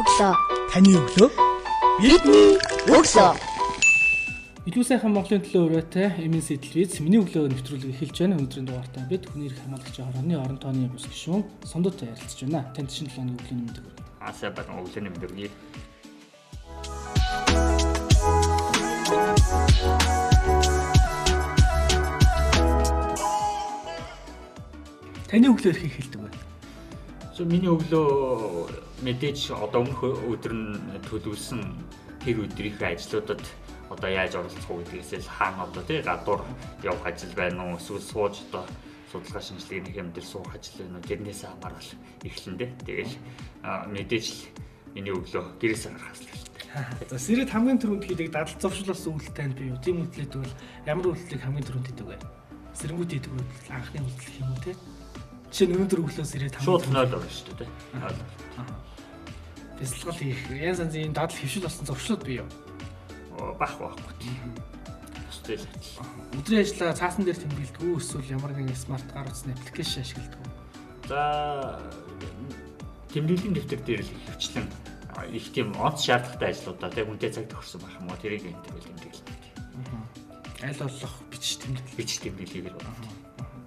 өглөө. Таны өглөө Бидний өглөө. Илүү сайхан Монголын төлөө өрөөтэй эмэн сэтэл миний өглөө нэвтрүүлэг эхэлж байна. Өнөөдрийн дугаартаа бид хүний эрх хамгаалагчийн хорооны орон тооны бус гишүүн Сондотой ярилцж байна. Танд шинэ талааны өглөөний мэдээг хүргэе. Асаа бат өглөөний мэдрэг. Таны өглөө эрх эхэлдэг байна. So миний өглөө мэдээж одоо өмнөх өдөр нь төлөвлөсөн тэр өдрийнхээ ажлуудад одоо яаж оролцох уу гэдгээс л хаана одоо тий гадуур явах ажил байна уу эсвэл сууж одоо судалгаа шинжилгээний хэмдэл суух ажил байна уу тэрнээс хамаарал эхлэндэ тэгэл а, мэдээж л миний өглөө гэрээс гарахаас л эхэлдэг. За сэрэд хамгийн түрүүнд хийдэг дадал зуршлаас үйлдэл танд бий юу? Тийм үйлдэлүүд бол ямар үйлдэлийг хамгийн түрүүнд хийдэг вэ? Сэрэнгүүд хийдэг үйлдэл анхны үйлдэл юм уу те? Жишээ нь өнөөдөр өглөө сэрэд Шууд 0 орно шүү дээ. бясалгал хийх, янз янзын дадал хөвшил болсон зуршлууд бий юу? Бах байхгүй. Бусдын л. Өдрийн ажиллагаа цаасан дээр тэмдэглэдэг эсвэл ямар нэгэн смарт гар утасны аппликейшн ашигладаг? За тэмдэглэлийн дэвтэр дээр л хөвчлэн их тийм онц шаардлагатай ажлуудаа тэг үнтэй цаг төгссөн байх юм уу тэрийг энэ тэгэл тэмдэглэдэг. Аль болох бичиж тэмдэглэх. Бич тэмдэглэгийг л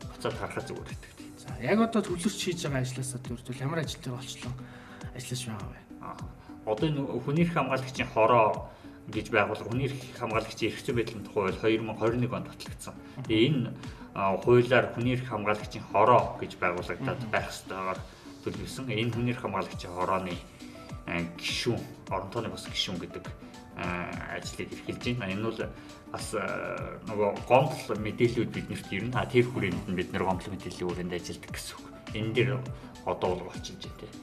буцаад харахад зүгээр байдаг. За яг одоо төвлөрч хийж байгаа ажлаасаа дөрвөл ямар ажил дээр болчлоо ажиллаж байгаа вэ? Аа. Одоо энэ хүний эрх хамгаалагчийн хороо гэж байгуулга хүний эрх хамгаалагчийн эрх зүйн байдлын тухай хууль 2021 онд батлагдсан. Тэгээ энэ хуулиар хүний эрх хамгаалагчийн хороо гэж байгуулагдаад байх ёстойгоор төлөвлөсөн. Энэ хүний эрх хамгаалагчийн хорооны гишүүн, орон тооны бас гишүүн гэдэг ажлыг эрхэлж байна. Энэ бол бас а, нөгөө гомдол мэдээллүүд биднэрт ирнэ. А тэр хүрээнд нь бид нэр гомдол мэдээллийн хүрээнд ажилладаг гэсэн үг. Энэ дээр одоо бол болчихж байна тийм.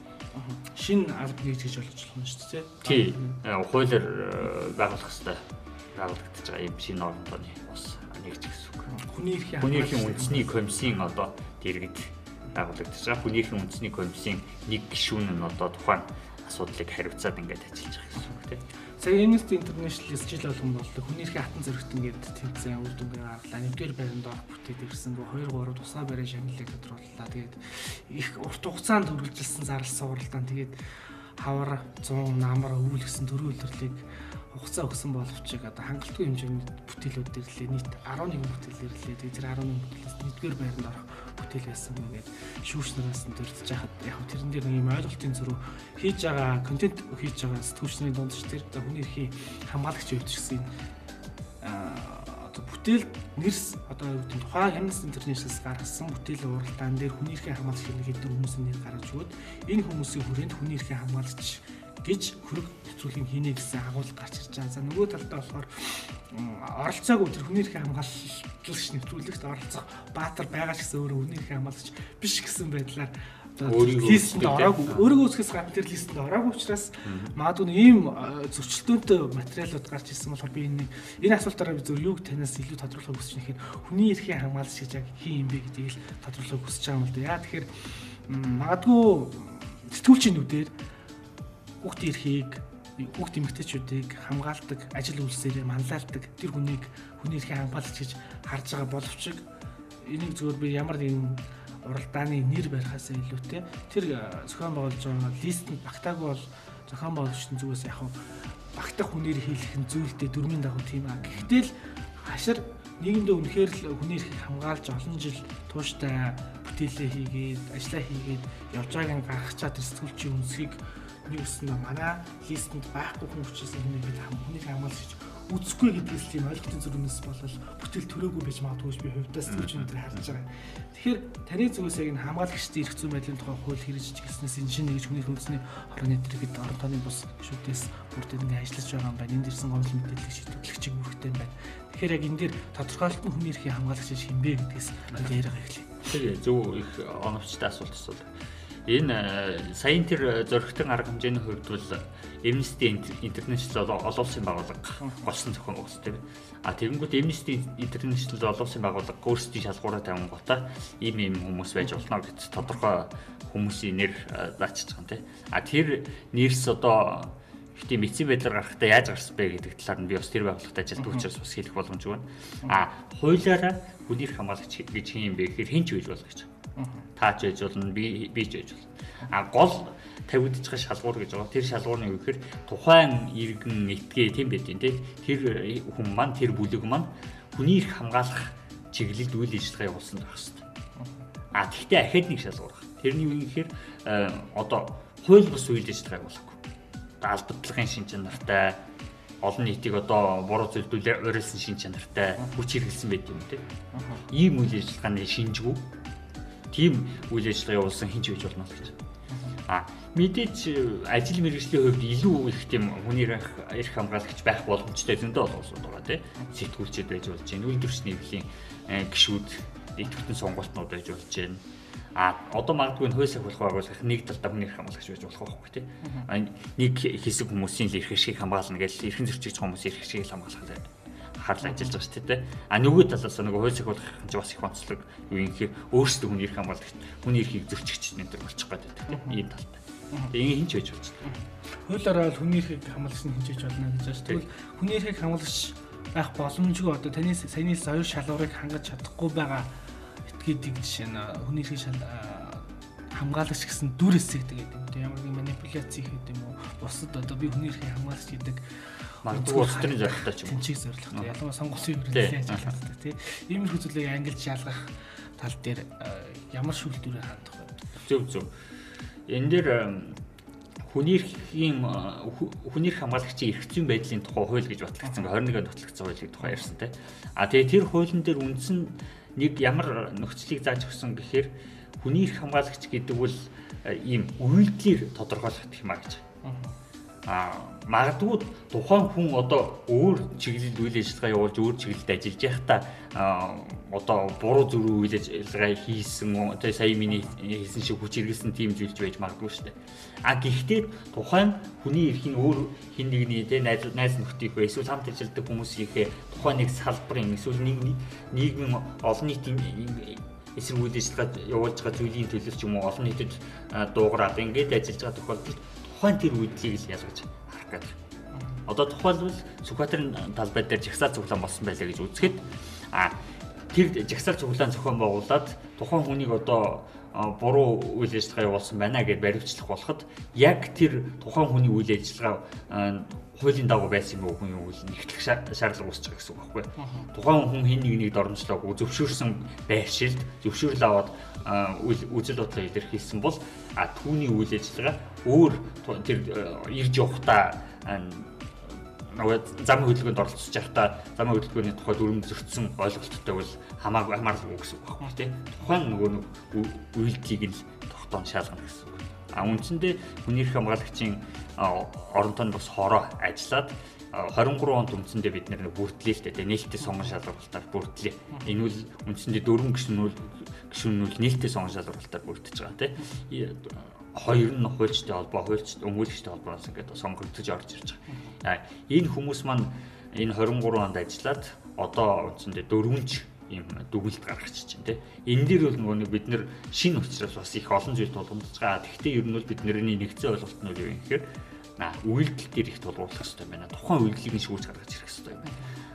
Шинэ алба нэгтгэж болно шүү дээ. Тий. э, Хуулиар э, байгуулах хэрэгтэй байгуулагдаж байгаа юм шинэ орон тооны бас нэгж гэсэн үг. Хүний эрхийн Хүний эрхийн үндэсний комиссийн одоо дэргэд байгуулагдаж байгаа. Хүний эрхийн үндэсний комиссийн нэг гишүүн нь одоо тухайн асуудлыг хариуцаад ингээд ажиллаж байгаа гэсэн үг тийм. Сая Amnesty International жил болгон болдог. Хүний эрхийн хатан зөрөгтөн гэдэг тэмцээн үр дүнгээ гарлаа. Нэгдүгээр байранд орох бүтээд ирсэн. 2 3 тусгай барийн шагналыг тодрууллаа. Тэгээд их урт хугацаанд үргэлжилсэн зарласан уралдаан тэгээд хавар 100 намар өвөл гэсэн төрөө үйлдвэрлэлийг хугацаа өгсөн боловч одоо хангалтгүй хэмжээний бүтээлүүд ирлээ. Нийт 11 бүтээл ирлээ. Тэгээд тэр 11 бүтээлээс нэгдүгээр байранд орох бүтээл байсан гэдэг шүүгчнээс нь дурдж яхад яг хөө тэрэн дээр нэг юм ойлголтын зөрүү хийж байгаа контент хийж байгаа сэтгүүлчний дунд ч тэр одоо хүний эрхийн хамгаалагч явж гисэн одоо бүтээл нэрс одоо юу гэдэг нь тухайн Amnesty International-с гаргасан бүтээлийн уралдаан дээр хүний эрхийн хамгаалагч гэдэг хүмүүсийн нэр гаргаж өгөөд энэ хүмүүсийн хүрээнд хүний эрхийн хамгаалагч гэж хөрөг нэвтрүүлгийн хийнэ гэсэн агуулга гарч ирж байгаа. За нөгөө талдаа болохоор м, оролцоогүй тэр хүний эрхийн хамгаалагч нэвтрүүлэгт оролцох баатар байгаа ч гэсэн өөрөө хүний эрхийн хамгаалагч биш гэсэн байдлаар үүсгэж ороогүй өөрийгөө үүсгэс гадна тэр листэнд ороогүй учраас магадгүй нэг ийм э, зөрчилдөөнтэй материалууд гарч ирсэн болохоор би энэ энэ асуултаараа би зөв юуг танаас илүү тодруулахыг хүсэж байна гэхээр хүний эрхийн хамгаалагч гэж яг хин юм бэ гэдгийг л тодруулахыг хүсэж байгаа юм л да. Яа тэгэхээр магадгүй сэтгүүлчийн нүдээр хүүхдийн эрхийг хүүхд эмэгтэйчүүдийг хамгаалдаг, ажил үйлсээр манлайлдаг тэр хүнийг хүний эрхийн хамгаалагч гэж харж байгаа боловч энийг зөвөр би ямар нэгэн уралдааны нэр барихаас илүүтэй тэр зохион байгуулж байгаа листэнд багтаагүй бол зохион байгуулагчдын зүгээс яг багтах хүнээр хийх нь зүйлдээ дөрмийн дагуу тийм аа. Гэхдээ л хашир нийгэмдээ үнэхээр л хүний эрхийг хамгаалж олон жил тууштай бүтээлээ хийгээд ажиллаа хийгээд явж байгааг нь гаргачаа тэр сэтгүүлчийн үнсгийг өснө манай листэнд байхгүй хүн учраас энэ бид хам хүнийг хамгаалж үзэхгүй гэдгээс тийм ойлголтын зүрхнээс болол бүтээл төрөөгүй байж магадгүй би хувьдаа сэтгүүлчнүүд дээр харж байгаа. Тэгэхээр таны зүгээс яг энэ хамгаалагчдын эрх зүйн байдлын тухай хууль хэрэгжиж гиснээс энэ шинэ нэгж хүний хүнсний хорооны дэргэд орон тооны бус бүрдээд ингээ ажиллаж байгаа юм байна. Энд ирсэн гомдол мэдээллийг шийдвэрлэгчийг бүрхтэй юм байна. Тэгэхээр яг энэ дээр тодорхойлолтын хүний эрхийн хамгаалагч хэмбэ гэдгээс яриага эхлэе. Тэр зөв их оновчтой асуулт асуулт. Энэ э, саяын тэр зөрөгтөн арга хэмжээний хувьд бол Amnesty International олон улсын байгууллага голсон зохион байгуулалт тийм. А тэгэнгүүт Amnesty International олон улсын байгууллага өөрсдийн шалгуураа тавин гутаа ийм ийм хүмүүс байж болно гэж тодорхой хүмүүсийн нэр э, заачиж байгаа юм тийм. А тэр нэрс одоо тийм эцсийн байдлаар гарахдаа яаж гарсан бэ гэдэг талаар нь би бас тэр байгууллагад ажилладаг учраас бас хэлэх боломжгүй байна. А хуулиараа хүний эрх хамгаалагч гэж хин юм бэ гэхээр хин ч үйл болгож. Таач байж болно, би би ч байж болно. А гол байгаа шалгуур гэж байгаа. Тэр шалгуур нь юу гэхээр тухайн иргэн этгээ тийм байдیں۔ тий. Тэр хүн маань тэр бүлэг маань хүний эрх хамгаалах чиглэлд үйл ажиллагаа явуулсан байх хэрэгтэй. А тэгвэл ахад нэг шалгуур. Тэрний юу гэхээр одоо хууль бус үйл ажиллагаа явуулахгүй. Албадлагын шин чанартай олон нийтийг одоо буруу зүйлдүүлээ уриалсан шин чанартай хүч хэрэглэсэн байт юм те. Ийм үйл ажиллагааны шинжгүй тийм үйл ажиллагаа явуулсан хинч байж болно гэж. А мэдээч ажил мэргэжлийн хувьд илүү их тийм хүний эрх хамгаалагч байх боломжтой зөндөө олонсууд байгаа тийм сэтгүүлчд байж болж байна. Үйлдвэрч нийглийн гишүүд идэвхтэн сонголтнууд байж болж байна. А одоо магадгүй нь хөөс ахуулах байгуулах нэг талдаа хүний эрх хамгаалагч байж болох байхгүй тийм. Нэг хэсэг хүмүүсийн л эрх ашиг хамгаална гэж эрхэн зөрчигч хүмүүсийн эрх ашиг хамгаалах харал ажиллаж байгаа шүү дээ. А нөгөө талаас нөгөө хууль сахиулах чинь бас их онцлог юу юм гэхээр өөрсдөө хүний эрх хамгаалагч хүний эрхийг зөрчигч энэ төр болчих гээд байдаг тийм ийм талтай. Тэгээ хинч байж болж байна. Хуулиараа л хүний эрхийг хамгаалагч нь хинч байж болно гэж байна. Тэгвэл хүний эрхийг хамгаалагч байх боломжгүй одоо таны саяны хоёр шалгуурыг хангаж чадахгүй байгаа этгээдэг жишээ нь хүний эрхийг хамгаалагч гэсэн дүр эсэг тэгээд юм. Ямар нэг манипуляц хийх гэдэг юм уу? Бусад одоо би хүний эрхийг хамгаалагч гэдэг магадгүй улс төрийн зорилготой ч юм. Тэнцийг зорилготой. Ялангуяа сонгоцын хэрэглээ ажилладаг тий. Иймэрхүү зүйлийг ангилж ялгах тал дээр ямар шүүлтүүрээр хандах вэ? Зөв зөв. Энэ дээр хүний эрхийн хүний эрх хамгаалагчийн эрх зүйн байдлын тухай хууль гэж батлагдсан 21-нд батлагдсан хуулийг тухай ярьсан тий. А тэгээ тэр хуулийн дээр үндсэн нэг ямар нөхцөлийг зааж өгсөн гэхээр хүний эрх хамгаалагч гэдэг бол ийм үйлдэлээр тодорхойлох гэх юм а гэж а магадгүй тухайн хүн одоо өөр чиглэлд үйл ажиллагаа явуулж өөр чиглэлд ажиллаж байхдаа одоо буруу зөрүү үйл ажиллагаа хийсэн одоо сая миний хийсэн шиг хүч хэрэгсэн тийм зүйлж байж магадгүй шүү дээ. А гэхдээ тухайн хүний эрхийн өөр хин нэгний тэ найз найз нөхдөйх вэ эсвэл хамт ажилладаг хүмүүсийнхээ тухайн нэг салбарын эсвэл нэг нийгмийн олон нийтийн эсрэг үйл ажиллагаа явуулж байгаа зүйлийн төлөө ч юм уу олон нийтэд дуугараад ингэж ажиллаж байгаа тохиолдолд тухайн тэр үйдлийг л ялгаж харах гэдэг. Одоо тухайлбал Сүхбаатарын талбай дээр жагсаал цуглаан болсон байлаа гэж үзэхэд а тэр жагсаал цуглаан зохион байгуулад тухайн хүнийг одоо буруу үйл ажиллагаа явуулсан байна гэж баримтлах болоход яг тэр тухайн хүний үйл ажиллагаа хуулийн дагуу байсан юм уу хүн юу үйл нэгтлэх шаардлага үүсэж байгаа гэсэн үг байхгүй. Тухайн хүн хин нэг нэг дормжлоог зөвшөөрсөн байршилд зөвшөөрөл аваад үйл бодлоо илэрхийлсэн бол а түүний үйл ажиллагаа өөр тэр ирж явахдаа нөгөө зам хөдөлгөөнд оролцож байхдаа зам хөдөлгөөний тухай дүрм зөрчсөн ойлголттой бол хамаагүй хамаарлаггүй гэсэн үг байхгүй тийм тухайн нөгөө нэг үйлдэлийг нь тогтоон шалгана гэсэн үг. А үндсэндээ хүний эрх хамгаалагчийн оронтон бас хороо ажиллаад 23 онд үндсэндээ бид нэр бүртлээ л дээ нээлттэй сонгон шалгалтаар бүртлээ. Энэ үл үндсэндээ дөрвөн гишүүнүүд гишүүнүүд нээлттэй сонгон шалгалтаар бүрдэж байгаа тийм. Хоёр нь хуульчтай холбоо, хуульч өмгөөлөгчтэй холбооноос ингээд сонгогдож орж ирж байгаа. Энэ хүмүүс маань энэ 23 онд ажиллаад одоо үндсэндээ дөрвөнч ийм дүгнэлт гаргачих чинь тийм. Энэ дээр бол нөгөө нэг бид нэр шинэ учраас бас их олон зүйл тулгамдж байгаа. Гэхдээ ер нь бол бидний нэгцэн ойлголт нь юу юм гэхээр а үйлдэл дээр их тулгуурлах хэрэгтэй байна. Тухайн үйлдэлийг нь шүүж гаргаж ирэх хэрэгтэй байна.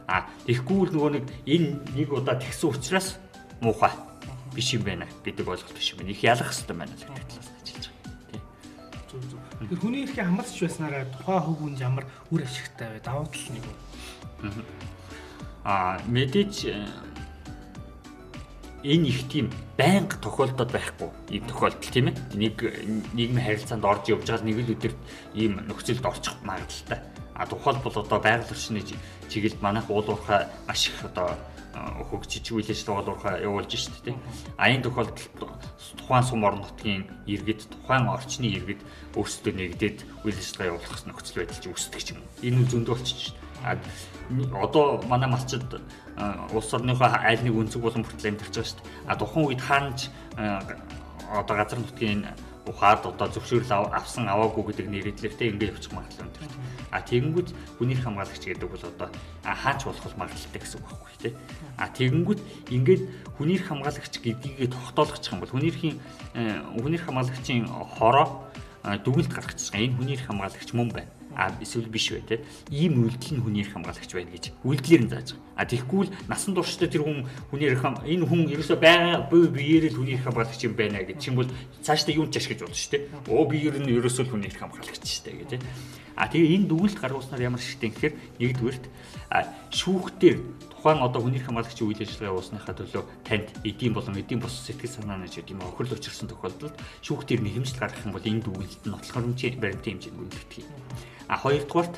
А тэгэхгүй бол нөгөө нэг энэ нэг удаа тэгсэн учраас муухай биш юм байна гэдэг ойлголт биш юм байна. Их ялах хэрэгтэй байна л гэдэг талаас ажиллаж байгаа. Тий. Зөв зөв. Тэр хүний эрхийг хамгаалж байснараа тухайн хөвгүнд ямар үр ашигтай вэ? Давуу тал нь юу? Аа мэдээж энэ их тийм байнга тохиолдоод байхгүй ийм тохиолдол тийм ээ нэг нийгмийн харилцаанд орж явж байгаа нэг л өдөр ийм нөхцөлд орчих магадлалтай а тухайлбал одоо байгаль орчны чиглэлд манайх уулуурхай маш их одоо хөгжиж үйл ажиллагаа явуулж шүү дээ. А энэ тохиолдолд тухайн сум орон нутгийн иргэд тухайн орчны иргэд өөрсдөө нэгдээд үйл ажиллагаа явуулах нөхцөл байдал чинь үүсдэг юм. Энэ зөндөө болчих шүү дээ. Одоо манай малчид улс орныхоо айл нэг өнцөг болон бүртэл амьдарч байгаа шүү дээ. А тухайн үед хаанч одоо газар нутгийн ухаад одоо зөвшөөрөл авсан аваагүй гэдэг нэрэлтэлтэй ингээд явчих магадлал өндөр. А тэгэнгүүт хүний хамгаалагч гэдэг бол одоо хаач болох магадлалтай гэсэн үг байхгүй тий. А тэгэнгүүт ингээд хүний хамгаалагч гэдгийг тогтоолгочих юм бол хүний хүний хамгаалагчийн хороо дүгэлт гаргачихсан. Энэ хүний хамгаалагч мөн байна. А эсвэл биш бай те. Ийм үйлдэл нь хүний эрх хамгаалагч байна гэж үйлдэлээр нь зааж байгаа. А тэгэхгүй л насан туршдаа тэр хүн хүний эрх хам энэ хүн ерөөсөө байгаа бие биеэр л хүний эрх хамгаалагч юм байна гэж юм бол цаашдаа юу ч ашиглаж болно шүү дээ. Оо биеэр нь ерөөсөө л хүний эрх хамгаалагч шүү дээ гэж. А тэгээ энэ дүгнэлт гаргуулснаар ямар шигтэй гэхээр нэгдүгээрт шүүхтэр тухайн одоо хүний хамгаалагчийн үйл ажиллагаа явуулсныхаа төлөө танд эдийн болон эдийн бос сэтгэл санааны ч гэдэм охирол учирсан тохиолдолд шүүхтэр нэхэмжил гаргах юм бол энэ дүгнэлт нь нотлох хэмжээ баримтын хэмжээнд үйлдэх юм. А хоёрдугаарт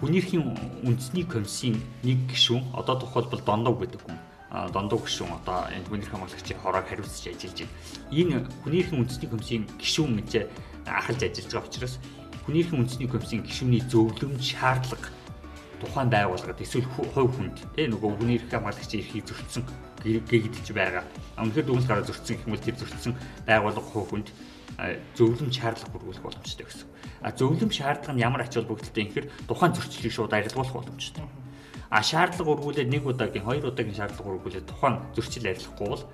а хүнийхээ үндэсний комиссийн нэг гишүүн одоо тухайлбал дондоо гэдэг хүн дондоо гишүүн одоо энэ хүний хамгаалагчийн хороог хариуцж ажиллаж байна. Энэ хүнийхээ үндэсний комиссийн гишүүн гэж ахалж ажиллаж байгаа учраас хүнийхэн үндэсний комиссийн гишүүний зөвлөмж шаардлага тухайн байгууллагад эсвэл хувь хүнд тий нөгөө хүний эрх хамгаалагчийн эрхийг зөрчсөн гэгдэж байгаа. Үнэхээр дүгнэлт гараа зөрчсөн гэх бол тэр зөрчсөн байгууллага хувь хүнд зөвлөмж шаардлага хүргүүлэх боломжтой гэсэн. А зөвлөмж шаардлага нь ямар ач холбогдолтой юм гэхээр тухайн зөрчлийг шууд арилгуулах боломжтой. А шаардлага өргүүлээд нэг удаагийн хоёр удаагийн шаардлага өргүүлээд тухайн зөрчил арилгахгүй бол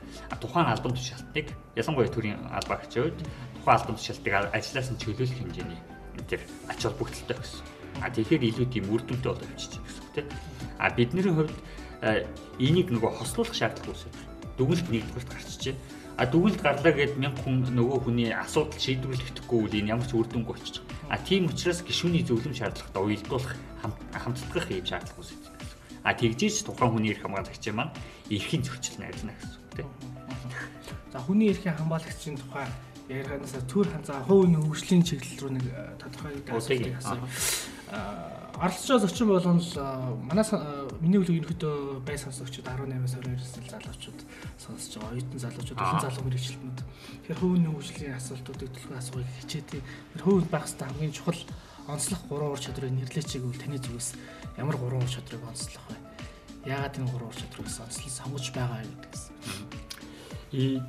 тухайн албан тушаалтныг ялангуяа төрийн албаагч үед тухайн албан тушаалтыг ажлаас нь чөлөөлөх хэмжээний тэр ач холбогдолтой гэсэн. А тэгэхээр илүү тийм үр дүнтэй болоо явчих гэсэн тийм. А бидний хувьд энийг нөгөө хослуулах шаардлага үүсэж байна. Дүгнэлт нэгдүгээрт гарчжээ. А дүгнэлт гарлаа гэд мянга хүн нөгөө хүний асуудал шийдвэрлэхдэггүй үл энэ ямар ч үр дүнгүй болчих. А тийм учраас гишүүний зөвлөм шаардлагатай уялдуулах хамтдах ийм шаардлага үүсэж байна. А тэгжээч тухайн хүний эрх хамгаалагчийн маань эрхийн зөрчил найрлана гэсэн үг тийм. За хүний эрхийн хамгаалагчийн тухай ярианаас төр ханцаа хувийн хөгжлийн чиглэл рүү нэг э, тодорхой асуултыг асууя. Оролцож зочин болгоно л манай миний үлэг ерөөдөө бай сонсогчдод 18-аас 22 насны залуучууд сонсож байгаа. Оюутан залуучууд, олон залуу мэрэгчлэнүүд. Тэгэхээр хувийн хөгжлийн асуултуудыг төлөв асуух хичээдэг. Хувийн байх хэвээр хамгийн чухал онцлох гурван ур чадрыг нэрлэж чиг үл таны зүгээс ямар гурван ур чадрыг онцлох вэ? Яагаад энэ гурван ур чадрыг онцлол сонгож байгаа юм гэдгээс.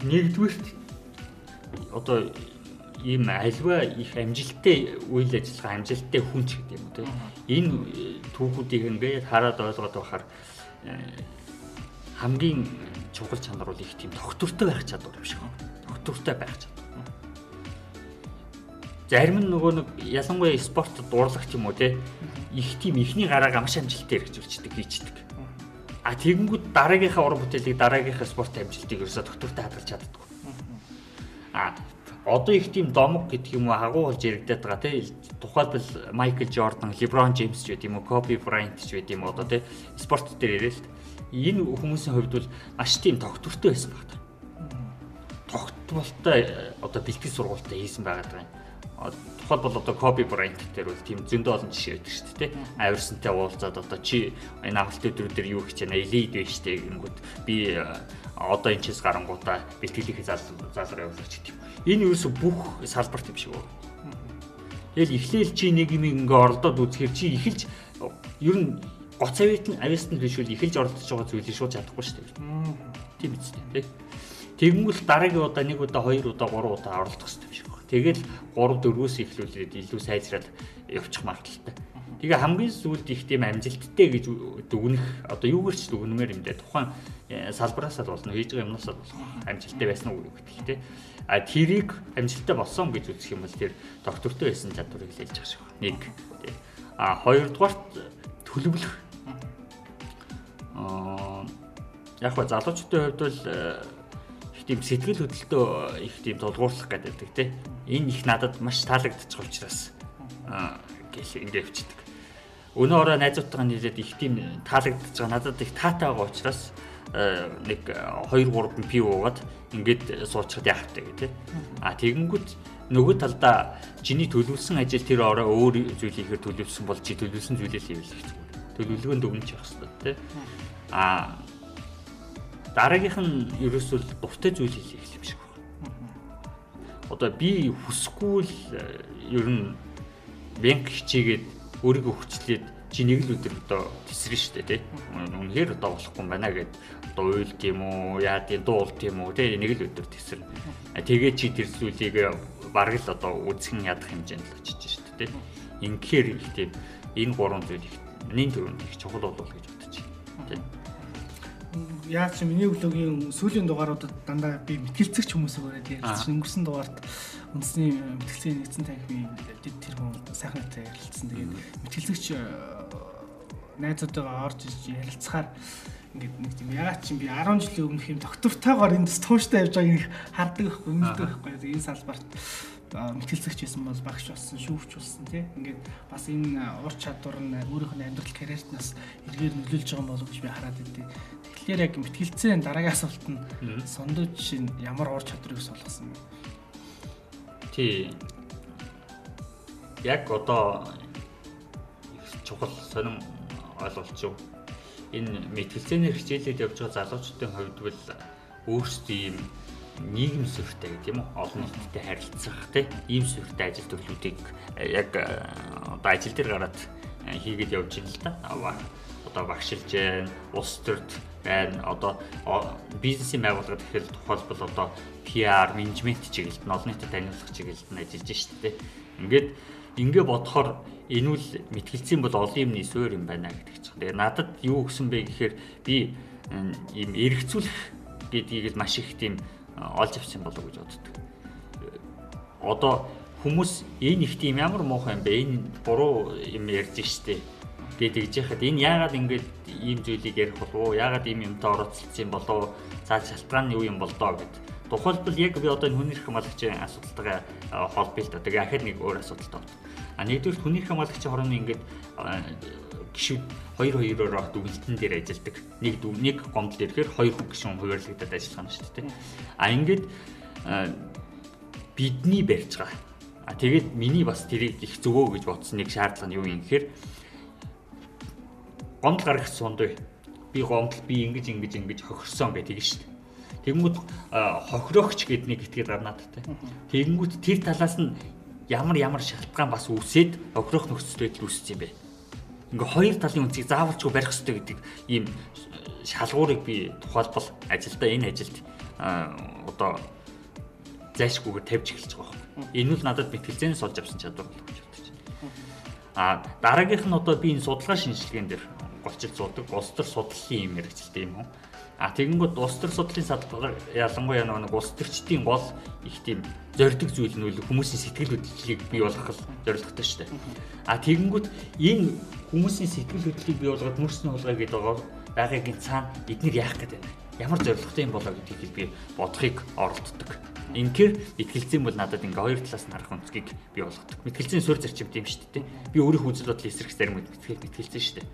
Нэгдүгürt одоо ийм альва их амжилттай үйл ажиллагаа амжилттай хүн ч гэдэг юм те. Энэ түүхүүдийг ингээд хараад ойлгоод байхаар э, хамгийн чухал чанар бол их тийм доктортой байх чадвар юм шиг байна. Доктортой байх чадвар. Зарим нь нөгөө нэг ялангуяа спортод дурлагч юм уу те их тийм ихний гараагаа маш амжилттай хэрэгжүүлчихдэг хийчдэг. А тэгэнгүүт дараагийнхаа уран бүтээлийг дараагийнхаа спорт амжилтыг ерөөсө доктортой хадгалж чаддаггүй. А одоо их тийм домог гэдэг юм уу агуу болж яригадаад байгаа тий тухайлбал Майкл Жордан, Леброн Джеймс ч гэдэг юм уу, Коби Брайант ч гэдэг юм уу одоо тий спорт дээр яриа л энэ хүмүүсийн хувьд бол маш тийм тогтвортой байсан баг. Тогтмолтой одоо бэлтгэл сургуультай хийсэн байгаа юм. Тухайлбал одоо Коби Брайант дээр бол тийм зөндөө олон жишээ байдаг шүү дээ тий. Авирсантай уулзаад одоо чи энэ авалт өдрүүдээр юу хийж яана, элейд байж тээ гингүүд би одоо энэ чис гарангуудаа бэлтгэлийнхээ залраа явуулж гэдэг юм. Энэ ерөөсө бүх салбарт юм шиг байна. Тэгэл эхлээл чи нэг юм ингээ оролдоод үзэхэр чи эхэлж ер нь гоц авит нь авист нь биш үл эхэлж оролдож байгаа зүйлийг шууд чадахгүй шүү дээ. Тийм биз дээ. Тэгэнгүүт дараагийн удаа нэг удаа хоёр удаа гурван удаа оролдох хэрэгтэй юм шиг байна. Тэгэл 3 4-өөс эхлүүлээд илүү сайжраад явчих магадлалтай. Тэгээ хамгийн сүүлд их тийм амжилттай гэж дүгнэх одоо юугаарч дүгнэмээр юм дээ. Тухайн э, салбараас л болно, хийж байгаа юмнаас л болно. Амжилттай байсан уу гэдэг тийм. А тэрийг амжилттай болсон гэж үзэх юм бол тэр доктортой байсан чадварыг хэлж байгаа байна. Нэг. А хоёрдугаарт төлөвлөх. Аа яг ба залуучуудын хувьд бол э, их тийм сэтгэл хөдлөлтөө их тийм тулгуурлах гэдэг тийм. Энэ их надад маш таалагдчих учраас аа гэл ингэ явчихдаг өнөө ороо найзуудтайгаа нийлээд их тийм таалагдчихж байгаа. Надад их таатай байгаа учраас э, нэг 2 3 пи уугаад ингээд суучихад яах вэ гэх тээ. А тэгэнгүүт нөгөө талдаа чиний төлөвлөсөн ажил тэр ороо өөр зүйл хийхээр төлөвлөсөн бол чи төлөвлөсөн зүйлээ хийвэл их зүгээр. Төлөвлөгөөнд өгнөж явах хэрэгтэй тий. А дараагийнх нь ерөөсөө дуртай зүйл хийх юм шиг байна. Одоо би хүсэхгүй л э, ер нь бэнк хичээгээд өөрийгөө хүчлээд чи нэг л өдөр одоо тесрэн штэ тий. Үнэхээр одоо болохгүй юм байна гэд одоо уйлд юм уу, яа тийм дуулт юм уу тий нэг л өдөр тесрэн. Тэгээ чи тэр зүйлийг бараг л одоо үзхэн ядах хэмжээнд л очиж штэ тий. Ингээр их тийм энэ гурван зүйл их миний төрөнд их чухал болов гэж бодож байна. Тий яаж ч миний блогийн сүүлийн дугааруудад дандаа би мэтгэлцэгч хүмүүсээ бариад ярьж өнгөрсөн дугаарт үндэсний мэтгэлцээний нэгдсэн танхимын дэд тэр хүн сайхан та ярилцсан. Тэгээд мэтгэлцэгч э, найзуудтайгаа орж иж ярилцахаар ингээд нэг тийм ягаад чи би 10 жилийн өмнөх юм доктортойгоор энд тууштай явж байгааг их хардаг байхгүй мэддэг байхгүй энэ салбарт мэтгэлцэгч байсан бол багш болсон шүүвч болсон тий ингээд бас энэ ур чадвар нь өөрийнх нь амьдрал карьерт нас эргээр нөлөөлж байгаа болов гэж би хараад идэв. Тэгэхээр яг мэтгэлцээ дараагийн асуулт нь сондууч шин ямар ур чадварыг солгосон бэ? Тий. Яг одоо чухал сонин ойлголч юу? Энэ мэтгэлцээний хичээлээд явж байгаа залуучдын хувьд бол өөрсдөө ийм нийгэм сүртэй гэдэг юм уу? Олон нийтэд харилцах тийм ийм сүртэй ажил төрлүүдийг яг одоо ажил дээр гараад хийгээд явж байна л да. Одоо багшилж улс төрд байна. Одоо бизнесийн байгууллагад гэхэл тухайлбал одоо PR, менежмент чиглэлд нь олон нийтэд таниулах чиглэлд нь ажиллаж штэ. Ингээд ингээ бодохоор энэ үл мэтгэлцсэн бол олон юмны суурь юм байна гэдэг чинь. Тэгээ надад юу гэсэн бэ гэхээр би ийм эргцүүлэх гэдгийг маш их тийм олж авсан болов уу гэж боддог. Одоо хүмүүс энэ их тийм ямар муухай юм бэ? Энэ буруу юм ярьж штэ гэдэг жихад энэ яагаад ингэж ийм зүйлийг ярих болов уу? Яагаад ийм юмтай оролцсон болов уу? За шалтгаан нь юу юм бол доо гэд. Тухайлбал яг би одоо хүний эрх хамгаалагчийн л да. Тэгээ ахад нэг өөр асуудалтай байна. А нэгдүгээр хүний эрх хамгаалагчийн хорооны ингэж гişүүд хоёр хоёроор дүгэлтэн дээр ажилладаг. Нэг нэг гомдол ирэхээр хоёр гişүүн хуваарлагдаад ажиллах юм шүү дээ. А ингээд бидний барьж байгаа. А тэгээд миний бас тэрийг их зөвөө гэж бодсон нэг шаардлага нь юу юм гэхээр гомдол гаргах сундуй. Би гомдол би ингэж ингэж ингэж хохирсон гэдэг шүү дээ. Тэгэнгүүт хохирогч гэд нэг итгэл гарнаад тэ. Тэгэнгүүт тэр талаас нь ямар ямар шалтгаан бас үсээд хохирох нөхцөл байдал үүсэж юм бэ ингээ хоёр талын үнцгийг заавалчгүй барих хэрэгтэй гэдэг ийм шалгуурыг би тухайлбал ажилдаа энэ ажилд одоо зайшгүйгээр тавьж эхэлж байгаа юм. Энэ нь надад мэтгэлзээс олж авсан чадвар болох гэж бодож байна. А дараагийнх нь одоо би энэ судалгаа шинжилгээнд дэр голчил зуудаг, улс төр судлалын юм хэрэгжилтэй юм уу? А тэгэнгүүт улс төр судлалын садгалгаар ялангуяа нэг улс төрчдийн гол их тийм зорддог зүйл нь үл хүмүүсийн сэтгэл хөдлөлийг бий болгох зорилготой шүү дээ. А тэгэнгүүт энэ хүмүүсийн сэтгэл хөдлөлийг бий болгоод мөрсний хулгай гэдэг байгаагийн цаана эднэр яах гэдэг вэ? Ямар зорилготой юм болоо гэдгийг би бодохыг оролддог. Инхээр мэтгэлцэн бол надад ингээ хоёр талаас нь харах өнцгийг бий болгодог. Мэтгэлцэн суурь зарчимт юм шүү дээ. Би өөрийнхөө үзэл бодлын эсрэг зарим мэтгэл мэтгэлцэн шүү дээ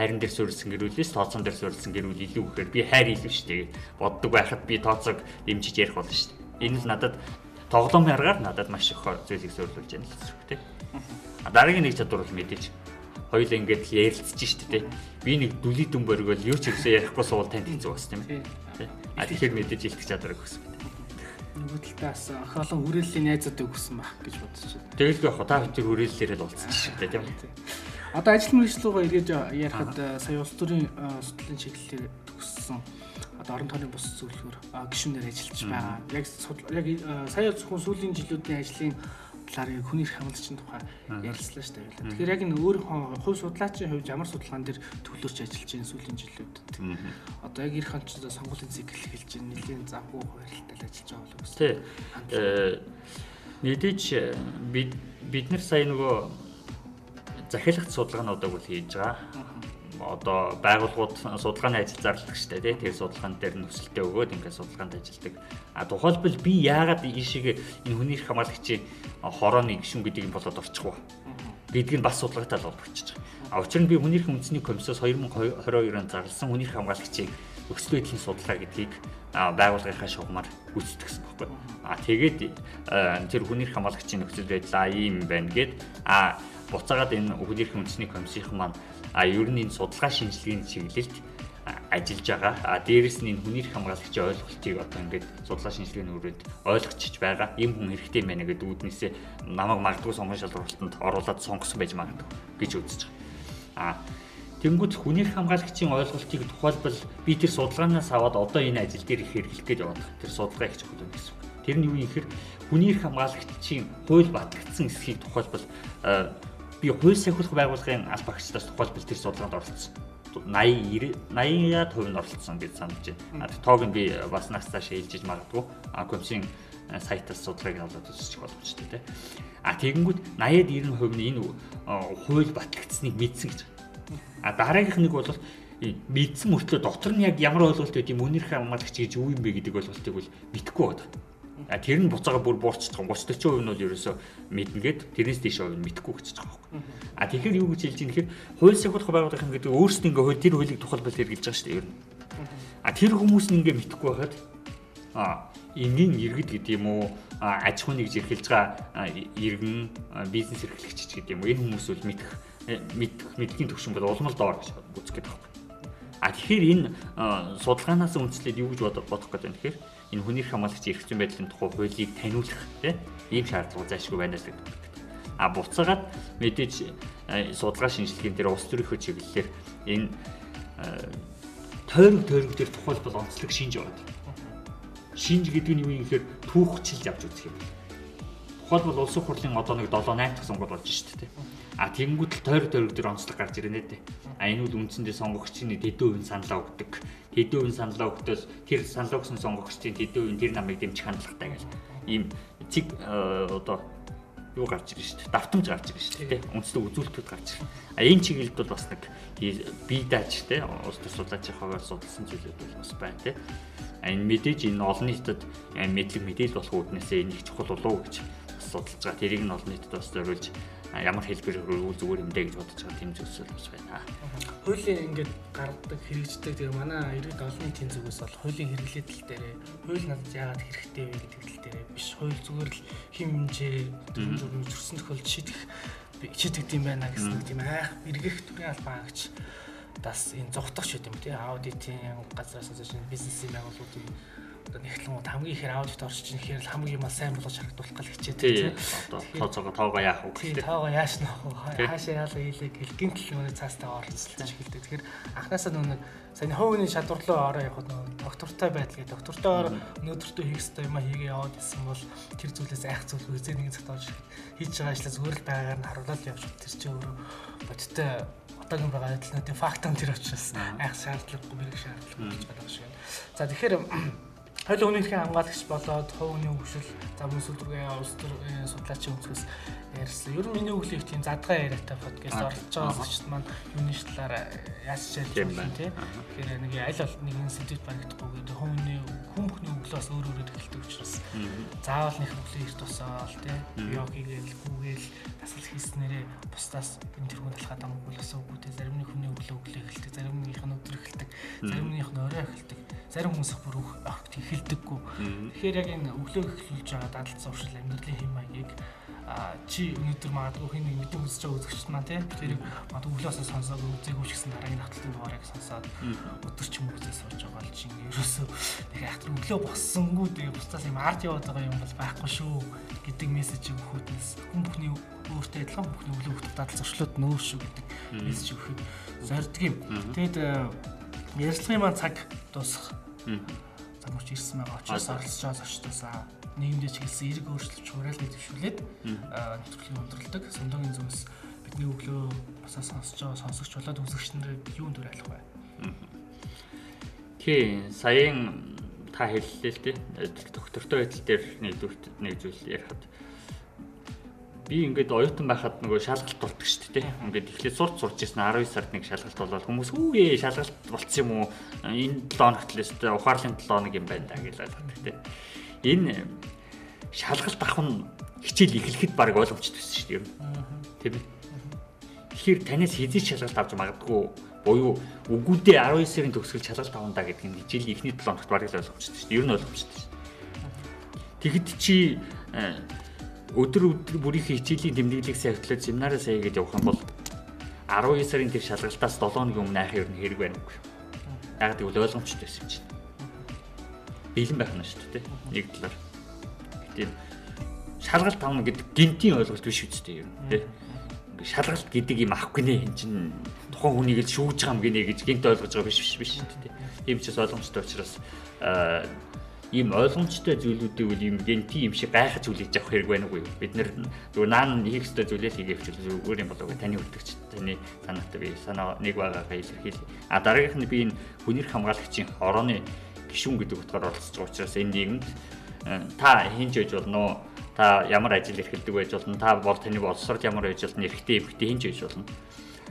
хайран дээр суурилсан гэрүүлээс тооцоон дээр суурилсан гэрүүл илүү гэхээр би хайр илүү шүү дээ боддог байхад би тооцоог дэмжиж ярих болно шүү дээ. Энэ л надад тоглоомын аргаар надад маш их зүйлийг суурилуулж байна л зэрэг тий. А дараагийн нэг чадвар бол мэдээж хоёул ингээд ярилцж шүү дээ. Би нэг дүлий дүн боргол юу ч ихсээ ярихгүй суул танд хэцүү бас тийм ээ. А тэгэхээр мэдээж илтгэх чадварыг өгсөн нөгөө талаас ах олон хүрээллийн найзуудыг өгсөн байх гэж бодож байна. Тэгэл би яг та хоёр хүрээллээрээ л уулзсан шүү дээ тийм үү. Одоо ажил мэргэжлүүгээ эргэж ярихад сая улс төрийн судлалын чиглэлээр төгссөн одоо орон тооны бус зөвлөхөр гишүүнээр ажиллаж байгаа. Яг яг сая зөвхөн сүүлийн жилүүдийн ажлын талаар хүний эрх хамгаалчийн тухай ярилцлаа шүү дээ. Тэгэхээр яг энэ өөрийнхөө хувь судлаачийн хувьд ямар судалгаан дээр төлөөрч ажиллаж байгаа сүүлийн жилүүдэд одоо яг эрх хамгаалчдаа сонгуулийн цикл эхэлж байгаа нэлийн завгүй хуваарилтад ажиллаж байгаа болов уу? Тий. Мэдээж бид бид нар сая нөгөө захиалгат судалгаануудыг бол хийж байгаа. Одоо байгууллагууд судалгааны ажил зарлагчтай тий тэр судалгаан дээр нөхцөлтэй өгөөд ингээд судалгаанд ажилладаг. А тухайлбал би яагаад ийшээ энэ хүний эрх хамгаалагчийн хорооны гишүүн гэдэг юм болоод орчихвоо гэдг нь бас судалгаатай л болчихж байгаа. А учир нь би хүний эрх үндэсний комиссоос 2022 онд зарласан хүний эрх хамгаалагчийн нөхцөл байдлын судалгаа гэдгийг байгууллагынхаа шугамар гүйцэтгэсэн байхгүй. А тэгээд тэр хүний эрх хамгаалагчийн нөхцөл байдал ийм байна гэд а буцаагаад энэ өглөөрийн үндэсний комиссийн маань а ер нь энэ судалгаа шинжилгээний чиглэлд ажиллаж байгаа. А дээрэс нь энэ хүний эрх хамгаалагчийн ойлголтыг одоо ингээд судлаа шинжилгээний хүрээнд ойлгочих байгаа. Ийм хүн хэрэгтэй байна гэдэг үүднээсээ намайг магадгүй сонгон шалралтанд оруулаад сонгосон байж магадгүй гэж үзэж байгаа. А Тэнгүүд хүний эрх хамгаалагчийн ойлголтыг тухайлбал би тэр судалгаанаас аваад одоо энэ ажил дээр их хэрэглэх гэж яваад тэр судалгаа их чухал байна гэсэн. Тэр нь юу юм гэхээр хүний эрх хамгаалагчийн хууль батлагдсан эсхийг тухайлбал би хууль сахиулах байгууллагын аль багчдаас тухайлбал тэр судалгаанд оролцсон. 80 80-аад хувь нь оролцсон гэж санаж байна. Тоог нь би бас нас цааш ээлжиж магадгүй. А комиссийн сайтаас судалгааг нь олоод үзчих боломжтой тий. А тэгэнгүүт 80-д 90% нь энэ хууль батлагдсныг мэдсэн гэж. А дараагийнх нэг бол мэдсэн мөртлөө дотор нь яг ямар ойлголт байд юм үнэрх хамгаалагч гэж юу юм бэ гэдэг ойлголтыг бол мэдэхгүй байна. А тэр нь буцаага бүр буурчихсан 30 40% нь бол ерөөсөө мэднгээд тэрнээс дэше хувь нь мэдэхгүй гэж байгаа байхгүй. А тэгэхээр юу гэж хэлж ийм гэхээр хууль сахилах байгууллагын гэдэг өөрсдөө ингээ хууль тэр хуулийг тухайлбал хэрэгжилж байгаа шүү дээ ер нь. А тэр хүмүүс нь ингээ мэдэхгүй байхад а энгийн иргэд гэдэг юм уу аж ахуйн гэж эрхэлж байгаа иргэн бизнес эрхлэгч гэдэг юм уу энэ хүмүүс бол мэдэх мэдэх мэдхийн төвшин бол улмал доор гэж үзэх гэдэг байна. А тэгэхээр энэ судалгаанаас үндэслээд юу гэж бодох гэдэг юм тэгэхээр энэ хүний хамгаалагч эрх зүйн байдлын тухай хуулийг таниулах тийм ийм шаардлага зайлшгүй байна л гэдэг. А буцаагаад мэдээж судалгаа шинжилгээнд дээр улс төрийнхөө чиглэлээр энэ тойрог тойрог дээр тухайлбал онцлог шинж байгаа. Шинж гэдэг нь юу юм гэхээр түүхчилж авч үзэх юм. Тухайлбал улсын хурлын одоо нэг 7 8 дахь сонгуул болж шүү дээ. А тэгэнгүүт л тойрог тойрог дээр онцлог гарч ирнэ дээ. А энэ үл үндсэндээ сонгогчийн тэдэн үн саналаа өгдөг хэдэн үн саналаа өгдөөс тэр саналаа өгсөн сонгогчдын хэдэн үн тэр намайг дэмжих хандлагатай гэж ийм цэг одоо юу гарч ирж дээ. Давтамж гарч ирж шүү дээ. Үндслэг үзүүлэлтүүд гарч ирж. А энэ чиглэлд бол бас нэг бие дааж те улс төр судлаачийн хуваар судалсан зүйлүүд бол бас байна те. А энэ мэдээж энэ олон нийтэд мэдлэг мэдээлэл болох үүднээсээ их чухал болов уу гэж судалж байгаа. Тэрийг нь олон нийтэд бас зориулж ямар хэлбэр хөрвөл зүгээр юм дэ гэж бодож байгаа тийм зүйлс бас байна. Хуулийн ингээд гаргадаг хэрэгждэг тэгээ манай иргэд олон нийтийн зүгээс бол хуулийн хэрэглээдэл дээрээ хууль надад яагаад хэрэгтэй вэ гэдэг тал дээрээ биш. Хууль зүгээр л хим хэмжээ журмын зөрсөн тохиолдолд шийдэх шийдэгд юм байна гэсэн нэг тийм айх эргэх төрлийн албаа гэж бас энэ шийд юм тий аудитын газраас сонсож бизнесийн байгууллагуудын одоо нэгтлэн хамгийн ихээр аудит орж ийн гэхээр л хамгийн мал сайн болгож харагдуулах гал хичээд тийм. одоо тооцоогоо тоогоо яах вэ тийм тоогоо яаш нөх хаашаа яалаа хийлээ гэл гинтл нөгөө цаастаа оролцолж эхэлдэг тэгэхээр анхнаасаа нөгөө сайн хөвөний шалгуурлуу ороо явахад нөгөө доктортой байдал гэдэг. Доктортой өнөөдөртөө хийх ёстой юм а хийгээ яваад исэн бол тэр зүйлээс айх зүйл үзээ нэгэн цагт орж хийж байгаа ажлаа зүгээр л байгаагаар нь харуулаад явж тэр чинь өөрөө бодтой одоогийн байгаа адилнуудын фактан тэр учраас айх шаардлагагүй мэрэг шаардлагагүй гэж байна шиг. За тэгэхээр Хойл үнийхэн хамгаалагч болоод хувийн хөгжил за мөн сүлдүргийн улс төрийн судлаачийн өнцгөөс ярьсан. Ер нь миний өглөөх тийм задгаа яриатай подкаст оролцож байгаа зочд маань юуны талаар яаж шийдэж байна. тийм. Тэгэхээр нэг аль бол нэгэн сэдвэд баригдахгүй гэдэг хувийн хүн бүхний өглөөс өөр өөрөөр эхэлдэг учраас. Заавал нэг өглөө их тусаал тийм. Йог хийгээл гүүгээл дасгал хийснээрээ бусдаас энэ тэргүүн талхаад амгүй л асуугүй тийм. Зарим нэг хүний өглөө өглөө эхэлдэг, зарим нэгийнх нь өдөр эхэлдэг, зарим нэгийнх нь орой эхэлдэг. Зарим хүмүүс их бүр огт эхэлдэггүй. Тэгэхээр яг энэ өглөө эхлүүлж байгаа дадал зуршил амьдралын хэм маягийг чи өнөөдөр магадгүй хин нэг мэдээ үзэж байгаа үзэгчд маань тийм тэр магадгүй өглөөсөө сонсоод үзээгүй ч гэсэн дараагийн хаталтын дугаарыг сонсоод өдөр ч юм уу үзээ сууж байгаа л чинь ерөөсөө нэг ахтар өглөө боссонгүй тэгээ бусдаас юм ард яваад байгаа юм бол байхгүй шүү гэдэг мессежийг өгөхөднес хүн бүхний өөртөө адилхан бүхний өглөө өгөх дадал зуршлууд нөөр шүү гэдэг мессеж өгөхөд зордг юм. Тэгэд ярилцлагын маань цаг дуусах замууч ирсэн байгаа учраас оролцож зочдоосаа нийгэмдээ чиглэсэн эрг өөрчлөлт хураалгыг төвшүүлээд нэвтрүүлгийг өндөрлөдөг. Сондогийн зүгээс бидний өглөө басаа сонсож байгаа сонсогч болоод үзэгчнэр юунд төрөлөх вэ? Тий, саяын та хэллээ л дээ. Доктортой байдал дээр нэг зүйл нэг зүйл ярихад би ингээд оюутан байхад нөгөө шалгалт болдог шүү дээ. Ингээд эхлээд сурч сурч ирсэн 12 сард нэг шалгалт болоод хүмүүс үе шалгалт болцсон юм уу? Энэ 7 хоногт л өстэй ухаарлын 7 хоног юм байна да гэж ойлгоод тэ. Энэ шалгалт авах нь хичээл эхлэхэд баг ойлгомжтой байсан шүү дээ. Тийм ээ. Тэгэхээр танаас хизээ шалгалт авч магадгүй буюу үгүүдээ 12 сарын төгсгөл шалгалт авна да гэдэг нь хичээлийн эхний 7 хоногт баг л ойлгомжтой шүү дээ. Ер нь ойлгомжтой шүү. Тэгэхэд чи өдөр өдөр бүрийнхээ хичээлийн тэмдэглэлийг савтлаад семинараа сая гэж явах юм бол 12 сарын тэр шалгалтаас 7 хоногийн өмнө айх ер нь хэрэг байна уу? Яг тэгвэл ойлгомжтой байсан чинь. Бэлэн байх нь шүү дээ. Нэг талаар. Гэтэл шалгалт авна гэдэг гинтийн ойлголт биш үстэй юм тий. Шалгалт гэдэг юм авах гинэ эн чинь тухайн хүнийг л шүүж байгаа юм гинэ гэж гинт ойлгож байгаа биш биш биш тий. Тийм ч ойлгомжтой учраас ийм ойлгомжтой зүйлүүдийг үл ийм генти юм шиг гайхаж үлээж авах хэрэг байна уу бид нар нөгөө наан хийх ёстой зүйлээ хийгээ хвчүүл өөр юм болов уу таны үлдэгч таны санаатай би санаа нэг байгаагаа илэрхийл а дараагийнх нь би энэ хүнийх хамгаалагчийн хорооны гишүүн гэдэг утгаар оролцож байгаа учраас энэ нийгэмд э, та хинж байж болно уу? Та ямар ажил эрхэлдэг байж болно? Та бол таны боловсрол ямар байж болно? Эрэгтэй эмэгтэй хинж байж болно?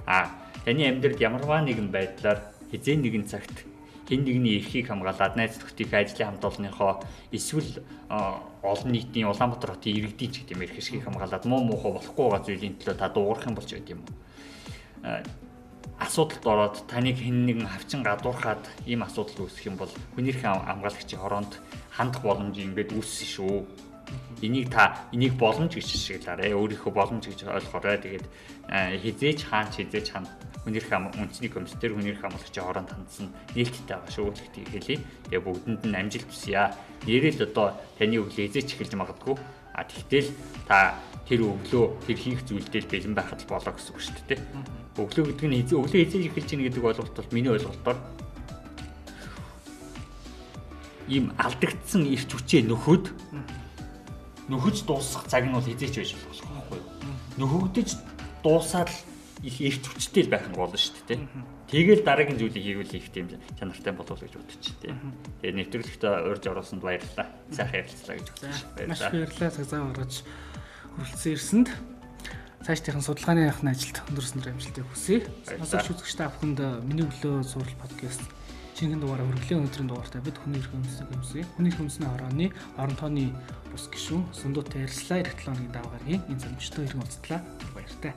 А таны амьдралд ямарваа нэгэн байдлаар хизээ нэгэн цагт хэн нэгний эрхийг хамгаалаад найз нөхдөд ажлын хамт олонныхоо эсвэл олон нийтийн Улаанбаатар хотын иргэдийн ч гэдэг юм эрх ашгийг хамгаалаад муу муухай болохгүй байгаа зүйлийн төлөө та дуугарах юм болж байд юм уу? асуудалд ороод таныг хэн нэгэн хавчин гадуурхаад ийм асуудал үүсэх юм бол хүнийхэн хамгаалагчийн хороонд хандах боломж ингээд үүссэн шүү. Энийг та энийг боломж гэж шишгэлаарэ. Өөрийнхөө боломж гэж ойлгоорой. Тэгээд хизээч хаан хизээч хаан хүнийхэн үндэсний комиссар хүнийхэн хамгаалагчийн хороонд хандсан нээлттэй байгаа шүү гэдгийг хэлье. Тэгээ бүгдэнд нь амжилт хүсье. Нэрэл одоо таны өглөө хизээч эхэлж магадгүй. А тэгтэл та тэр өглөө тэр хийх зүйлдээ бэлэн байхад болоо гэсэн үг шүү дээ. Өглөө гэдэг нь өглөө хизээж эхэлж ийн гэдэг ойлголт бол миний ойлголтоор ийм алдагдсан ирч хүчээ нөхөд нөхөж дуусах цаг нь бол хизээч байж болох байхгүй юу? Нөхөгдөж дуусаад их ирч хүчтэй л байх нь болно шүү дээ. Тэгэл дараагийн зүйлийг хийвэл их тийм чанартай болов гэж бодчих тий. Тэгээ нэвтрүүлэгтээ урьж оруулсанд баярлалаа. Сайхан ярилцлаа гэж бодож байна. Маш баярлалаа цаг зав гаргаж хүрэлцэн ирсэнд. Цаашдынхан судалгааны яхны ажилд өндөрснөр амжилтыг хүсье. Сонсогч үзэгч та бүхэнд миний өглөө сурал подкаст шингэн дугаараа хүргэлээ өнөөдрийн дугаартай бид хүний эрх өмсөг өмсөе. Хүний эрх өмсний хорооны орон тооны бус гишүүн Сундуутай ярьслаа 7 хоногийн даваа гаргийн энэ замчтай иргэн уулзтлаа. Баяртай.